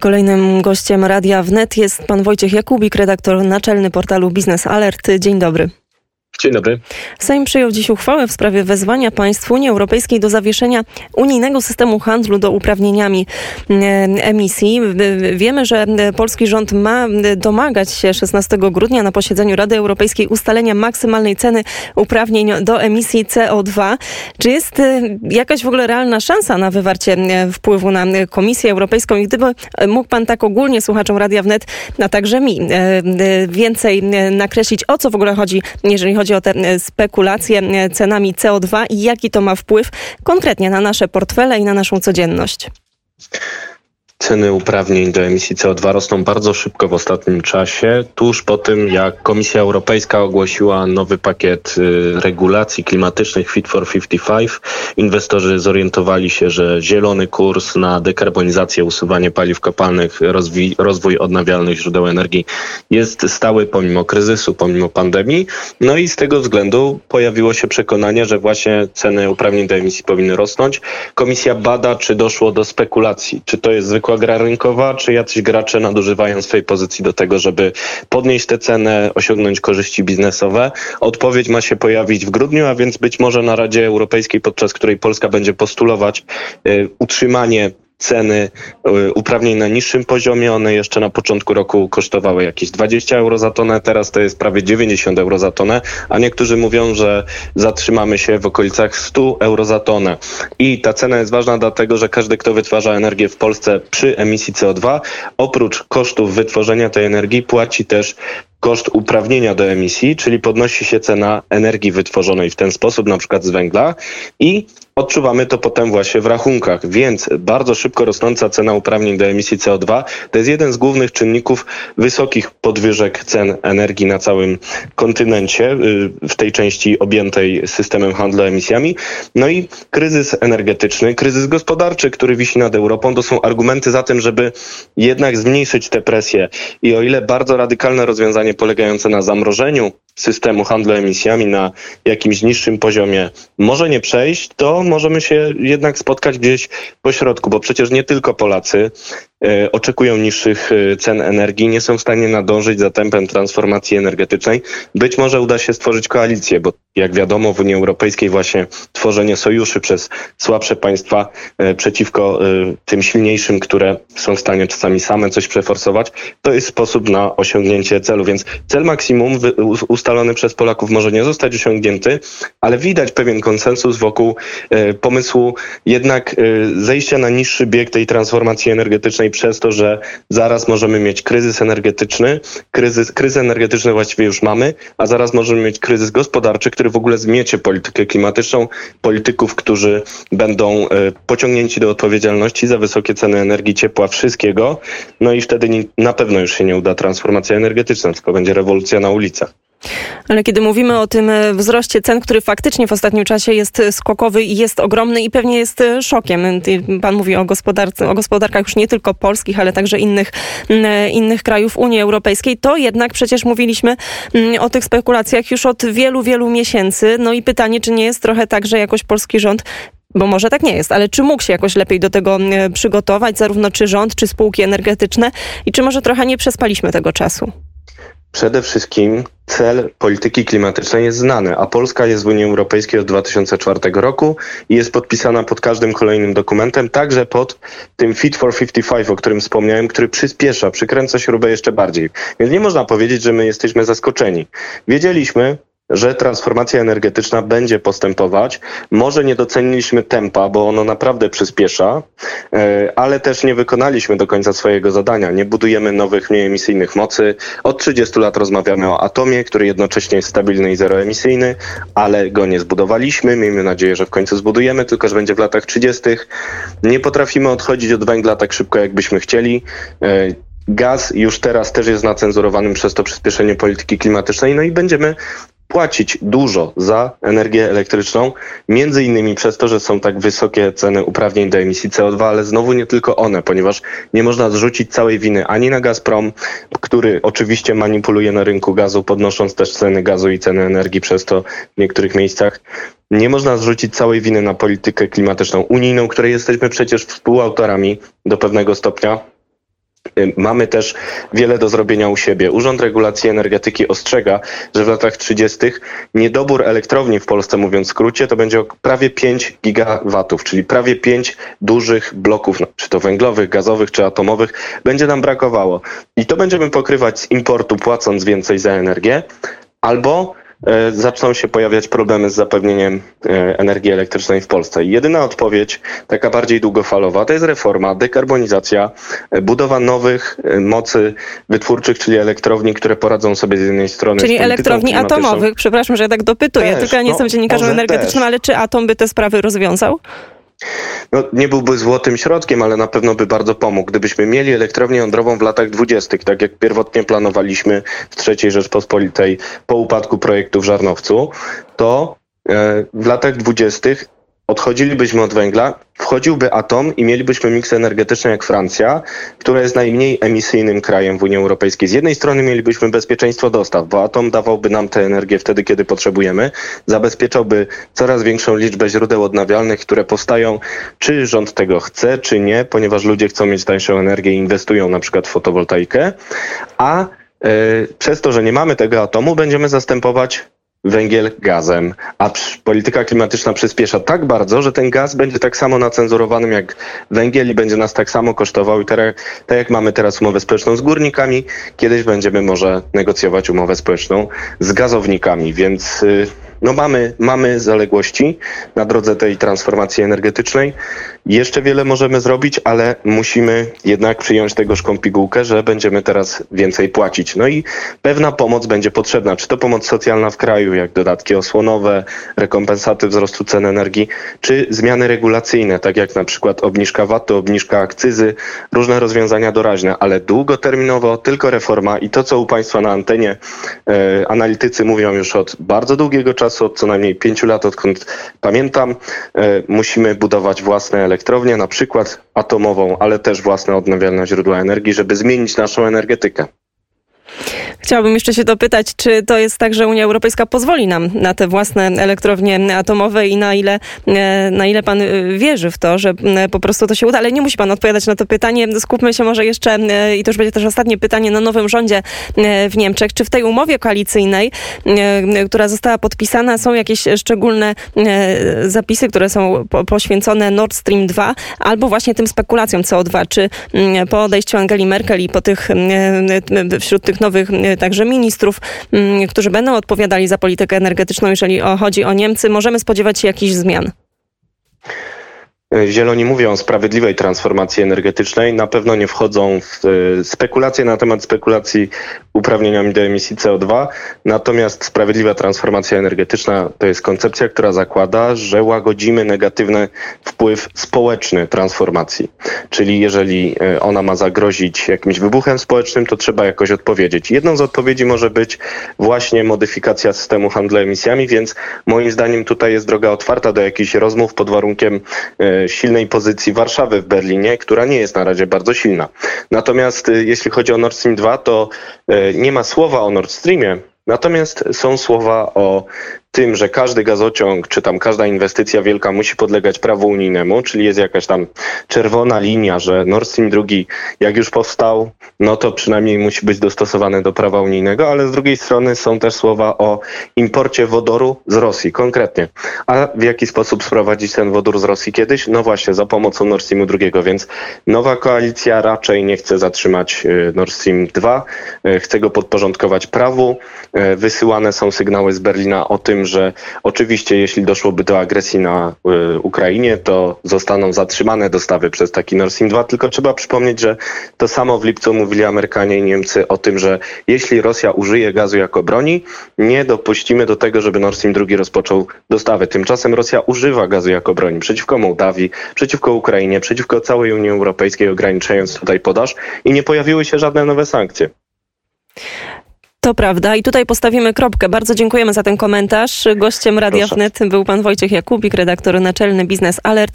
Kolejnym gościem Radia Wnet jest pan Wojciech Jakubik, redaktor naczelny portalu Biznes Alert. Dzień dobry. Dzień dobry. Sejm przyjął dziś uchwałę w sprawie wezwania państw Unii Europejskiej do zawieszenia unijnego systemu handlu do uprawnieniami e, emisji. Wiemy, że polski rząd ma domagać się 16 grudnia na posiedzeniu Rady Europejskiej ustalenia maksymalnej ceny uprawnień do emisji CO2. Czy jest e, jakaś w ogóle realna szansa na wywarcie e, wpływu na Komisję Europejską? I gdyby mógł pan tak ogólnie słuchaczom Radia Wnet, a także mi, więcej nakreślić, o co w ogóle chodzi, jeżeli chodzi o te e, spekulacje e, cenami CO2 i jaki to ma wpływ konkretnie na nasze portfele i na naszą codzienność? Ceny uprawnień do emisji CO2 rosną bardzo szybko w ostatnim czasie, tuż po tym jak Komisja Europejska ogłosiła nowy pakiet y, regulacji klimatycznych Fit for 55. Inwestorzy zorientowali się, że zielony kurs na dekarbonizację, usuwanie paliw kopalnych, rozwój, rozwój odnawialnych źródeł energii jest stały pomimo kryzysu, pomimo pandemii. No i z tego względu pojawiło się przekonanie, że właśnie ceny uprawnień do emisji powinny rosnąć. Komisja bada, czy doszło do spekulacji, czy to jest zwykła gra rynkowa, czy jacyś gracze nadużywają swojej pozycji do tego, żeby podnieść tę cenę, osiągnąć korzyści biznesowe? Odpowiedź ma się pojawić w grudniu, a więc być może na Radzie Europejskiej, podczas której Polska będzie postulować y, utrzymanie ceny y, uprawnień na niższym poziomie. One jeszcze na początku roku kosztowały jakieś 20 euro za tonę, teraz to jest prawie 90 euro za tonę, a niektórzy mówią, że zatrzymamy się w okolicach 100 euro za tonę. I ta cena jest ważna dlatego, że każdy, kto wytwarza energię w Polsce przy emisji CO2, oprócz kosztów wytworzenia tej energii, płaci też koszt uprawnienia do emisji, czyli podnosi się cena energii wytworzonej w ten sposób, na przykład z węgla i Odczuwamy to potem właśnie w rachunkach, więc bardzo szybko rosnąca cena uprawnień do emisji CO2 to jest jeden z głównych czynników wysokich podwyżek cen energii na całym kontynencie, y, w tej części objętej systemem handlu emisjami. No i kryzys energetyczny, kryzys gospodarczy, który wisi nad Europą, to są argumenty za tym, żeby jednak zmniejszyć tę presję. I o ile bardzo radykalne rozwiązanie polegające na zamrożeniu systemu handlu emisjami na jakimś niższym poziomie może nie przejść, to możemy się jednak spotkać gdzieś po środku, bo przecież nie tylko Polacy oczekują niższych e, cen energii, nie są w stanie nadążyć za tempem transformacji energetycznej. Być może uda się stworzyć koalicję, bo jak wiadomo w Unii Europejskiej właśnie tworzenie sojuszy przez słabsze państwa e, przeciwko tym silniejszym, które są w stanie czasami same coś przeforsować, to jest sposób na osiągnięcie celu. Więc cel maksimum ustalony przez Polaków może nie zostać osiągnięty, ale widać pewien konsensus wokół pomysłu jednak zejścia na niższy bieg tej transformacji energetycznej przez to, że zaraz możemy mieć kryzys energetyczny, kryzys, kryzys energetyczny właściwie już mamy, a zaraz możemy mieć kryzys gospodarczy, który w ogóle zmiecie politykę klimatyczną, polityków, którzy będą e, pociągnięci do odpowiedzialności za wysokie ceny energii, ciepła, wszystkiego. No i wtedy na pewno już się nie uda transformacja energetyczna, tylko będzie rewolucja na ulicach. Ale kiedy mówimy o tym e, wzroście cen, który faktycznie w ostatnim czasie jest e, skokowy i jest ogromny i pewnie jest e, szokiem. Pan mówi o, gospodarce, o gospodarkach już nie tylko polskich, ale także innych, innych krajów Unii Europejskiej, to jednak przecież mówiliśmy o tych spekulacjach już od wielu, wielu miesięcy. No i pytanie, czy nie jest trochę tak, że jakoś polski rząd bo może tak nie jest, ale czy mógł się jakoś lepiej do tego przygotować, zarówno czy rząd, czy spółki energetyczne i czy może trochę nie przespaliśmy tego czasu? Przede wszystkim cel polityki klimatycznej jest znany, a Polska jest w Unii Europejskiej od 2004 roku i jest podpisana pod każdym kolejnym dokumentem, także pod tym Fit for 55, o którym wspomniałem, który przyspiesza, przykręca śrubę jeszcze bardziej. Więc nie można powiedzieć, że my jesteśmy zaskoczeni. Wiedzieliśmy, że transformacja energetyczna będzie postępować. Może nie doceniliśmy tempa, bo ono naprawdę przyspiesza, e, ale też nie wykonaliśmy do końca swojego zadania. Nie budujemy nowych, mniej emisyjnych mocy. Od 30 lat rozmawiamy o atomie, który jednocześnie jest stabilny i zeroemisyjny, ale go nie zbudowaliśmy. Miejmy nadzieję, że w końcu zbudujemy, tylko że będzie w latach 30. Nie potrafimy odchodzić od węgla tak szybko, jakbyśmy chcieli. E, gaz już teraz też jest nacenzurowanym przez to przyspieszenie polityki klimatycznej, no i będziemy płacić dużo za energię elektryczną, między innymi przez to, że są tak wysokie ceny uprawnień do emisji CO2, ale znowu nie tylko one, ponieważ nie można zrzucić całej winy ani na Gazprom, który oczywiście manipuluje na rynku gazu, podnosząc też ceny gazu i ceny energii przez to w niektórych miejscach. Nie można zrzucić całej winy na politykę klimatyczną unijną, której jesteśmy przecież współautorami do pewnego stopnia mamy też wiele do zrobienia u siebie. Urząd Regulacji Energetyki ostrzega, że w latach 30. niedobór elektrowni w Polsce, mówiąc w skrócie, to będzie prawie 5 gigawatów, czyli prawie 5 dużych bloków, no, czy to węglowych, gazowych, czy atomowych, będzie nam brakowało. I to będziemy pokrywać z importu, płacąc więcej za energię, albo zaczną się pojawiać problemy z zapewnieniem e, energii elektrycznej w Polsce. Jedyna odpowiedź, taka bardziej długofalowa, to jest reforma, dekarbonizacja, e, budowa nowych mocy wytwórczych, czyli elektrowni, które poradzą sobie z jednej strony. Czyli elektrowni atomowych, przepraszam, że ja tak dopytuję, też, tylko ja nie no, jestem dziennikarzem energetycznym, też. ale czy atom by te sprawy rozwiązał? No, nie byłby złotym środkiem, ale na pewno by bardzo pomógł. Gdybyśmy mieli elektrownię jądrową w latach dwudziestych, tak jak pierwotnie planowaliśmy w III Rzeczpospolitej po upadku projektu w Żarnowcu, to e, w latach dwudziestych odchodzilibyśmy od węgla, wchodziłby atom i mielibyśmy miks energetyczny jak Francja, która jest najmniej emisyjnym krajem w Unii Europejskiej. Z jednej strony mielibyśmy bezpieczeństwo dostaw, bo atom dawałby nam tę energię wtedy, kiedy potrzebujemy, zabezpieczałby coraz większą liczbę źródeł odnawialnych, które powstają, czy rząd tego chce, czy nie, ponieważ ludzie chcą mieć tańszą energię i inwestują na przykład w fotowoltaikę, a yy, przez to, że nie mamy tego atomu, będziemy zastępować węgiel gazem, a polityka klimatyczna przyspiesza tak bardzo, że ten gaz będzie tak samo nacenzurowanym jak węgiel i będzie nas tak samo kosztował. I teraz, tak jak mamy teraz umowę społeczną z górnikami, kiedyś będziemy może negocjować umowę społeczną z gazownikami, więc y, no mamy, mamy zaległości na drodze tej transformacji energetycznej. Jeszcze wiele możemy zrobić, ale musimy jednak przyjąć tego szką pigułkę, że będziemy teraz więcej płacić. No i pewna pomoc będzie potrzebna. Czy to pomoc socjalna w kraju, jak dodatki osłonowe, rekompensaty wzrostu cen energii, czy zmiany regulacyjne, tak jak na przykład obniżka VAT-u, obniżka akcyzy, różne rozwiązania doraźne, ale długoterminowo tylko reforma i to, co u Państwa na antenie e, analitycy mówią już od bardzo długiego czasu, od co najmniej pięciu lat, odkąd pamiętam, e, musimy budować własne elektrownię, na przykład atomową, ale też własne odnawialne źródła energii, żeby zmienić naszą energetykę. Chciałabym jeszcze się dopytać, czy to jest tak, że Unia Europejska pozwoli nam na te własne elektrownie atomowe i na ile, e, na ile pan e, wierzy w to, że po prostu to się uda, ale nie musi pan odpowiadać na to pytanie. Skupmy się może jeszcze, e, i to już będzie też ostatnie pytanie, na nowym rządzie w Niemczech. Czy w tej umowie koalicyjnej, która została podpisana, są jakieś szczególne zapisy, które są poświęcone Nord Stream 2 albo właśnie tym spekulacjom CO2? Czy po odejściu Angeli Merkel i po tych, wśród tych nowych także ministrów, mm, którzy będą odpowiadali za politykę energetyczną, jeżeli chodzi o Niemcy. Możemy spodziewać się jakichś zmian? Zieloni mówią o sprawiedliwej transformacji energetycznej. Na pewno nie wchodzą w e, spekulacje na temat spekulacji uprawnieniami do emisji CO2. Natomiast sprawiedliwa transformacja energetyczna to jest koncepcja, która zakłada, że łagodzimy negatywny wpływ społeczny transformacji. Czyli jeżeli e, ona ma zagrozić jakimś wybuchem społecznym, to trzeba jakoś odpowiedzieć. Jedną z odpowiedzi może być właśnie modyfikacja systemu handlu emisjami, więc moim zdaniem tutaj jest droga otwarta do jakichś rozmów pod warunkiem e, silnej pozycji Warszawy w Berlinie, która nie jest na razie bardzo silna. Natomiast y, jeśli chodzi o Nord Stream 2, to y, nie ma słowa o Nord Streamie, Natomiast są słowa o tym, że każdy gazociąg, czy tam każda inwestycja wielka musi podlegać prawu unijnemu, czyli jest jakaś tam czerwona linia, że Nord Stream 2 jak już powstał, no to przynajmniej musi być dostosowany do prawa unijnego, ale z drugiej strony są też słowa o imporcie wodoru z Rosji, konkretnie. A w jaki sposób sprowadzić ten wodór z Rosji kiedyś? No właśnie, za pomocą Nord Streamu 2, więc nowa koalicja raczej nie chce zatrzymać y, Nord Stream 2, y, chce go podporządkować prawu. Y, wysyłane są sygnały z Berlina o że oczywiście jeśli doszłoby do agresji na y, Ukrainie, to zostaną zatrzymane dostawy przez taki Nord Stream 2, tylko trzeba przypomnieć, że to samo w lipcu mówili Amerykanie i Niemcy o tym, że jeśli Rosja użyje gazu jako broni, nie dopuścimy do tego, żeby Nord Stream 2 rozpoczął dostawy. Tymczasem Rosja używa gazu jako broni przeciwko Mołdawii, przeciwko Ukrainie, przeciwko całej Unii Europejskiej, ograniczając tutaj podaż i nie pojawiły się żadne nowe sankcje. To prawda i tutaj postawimy kropkę. Bardzo dziękujemy za ten komentarz. Gościem Radia Wnet był pan Wojciech Jakubik, redaktor naczelny Biznes Alert.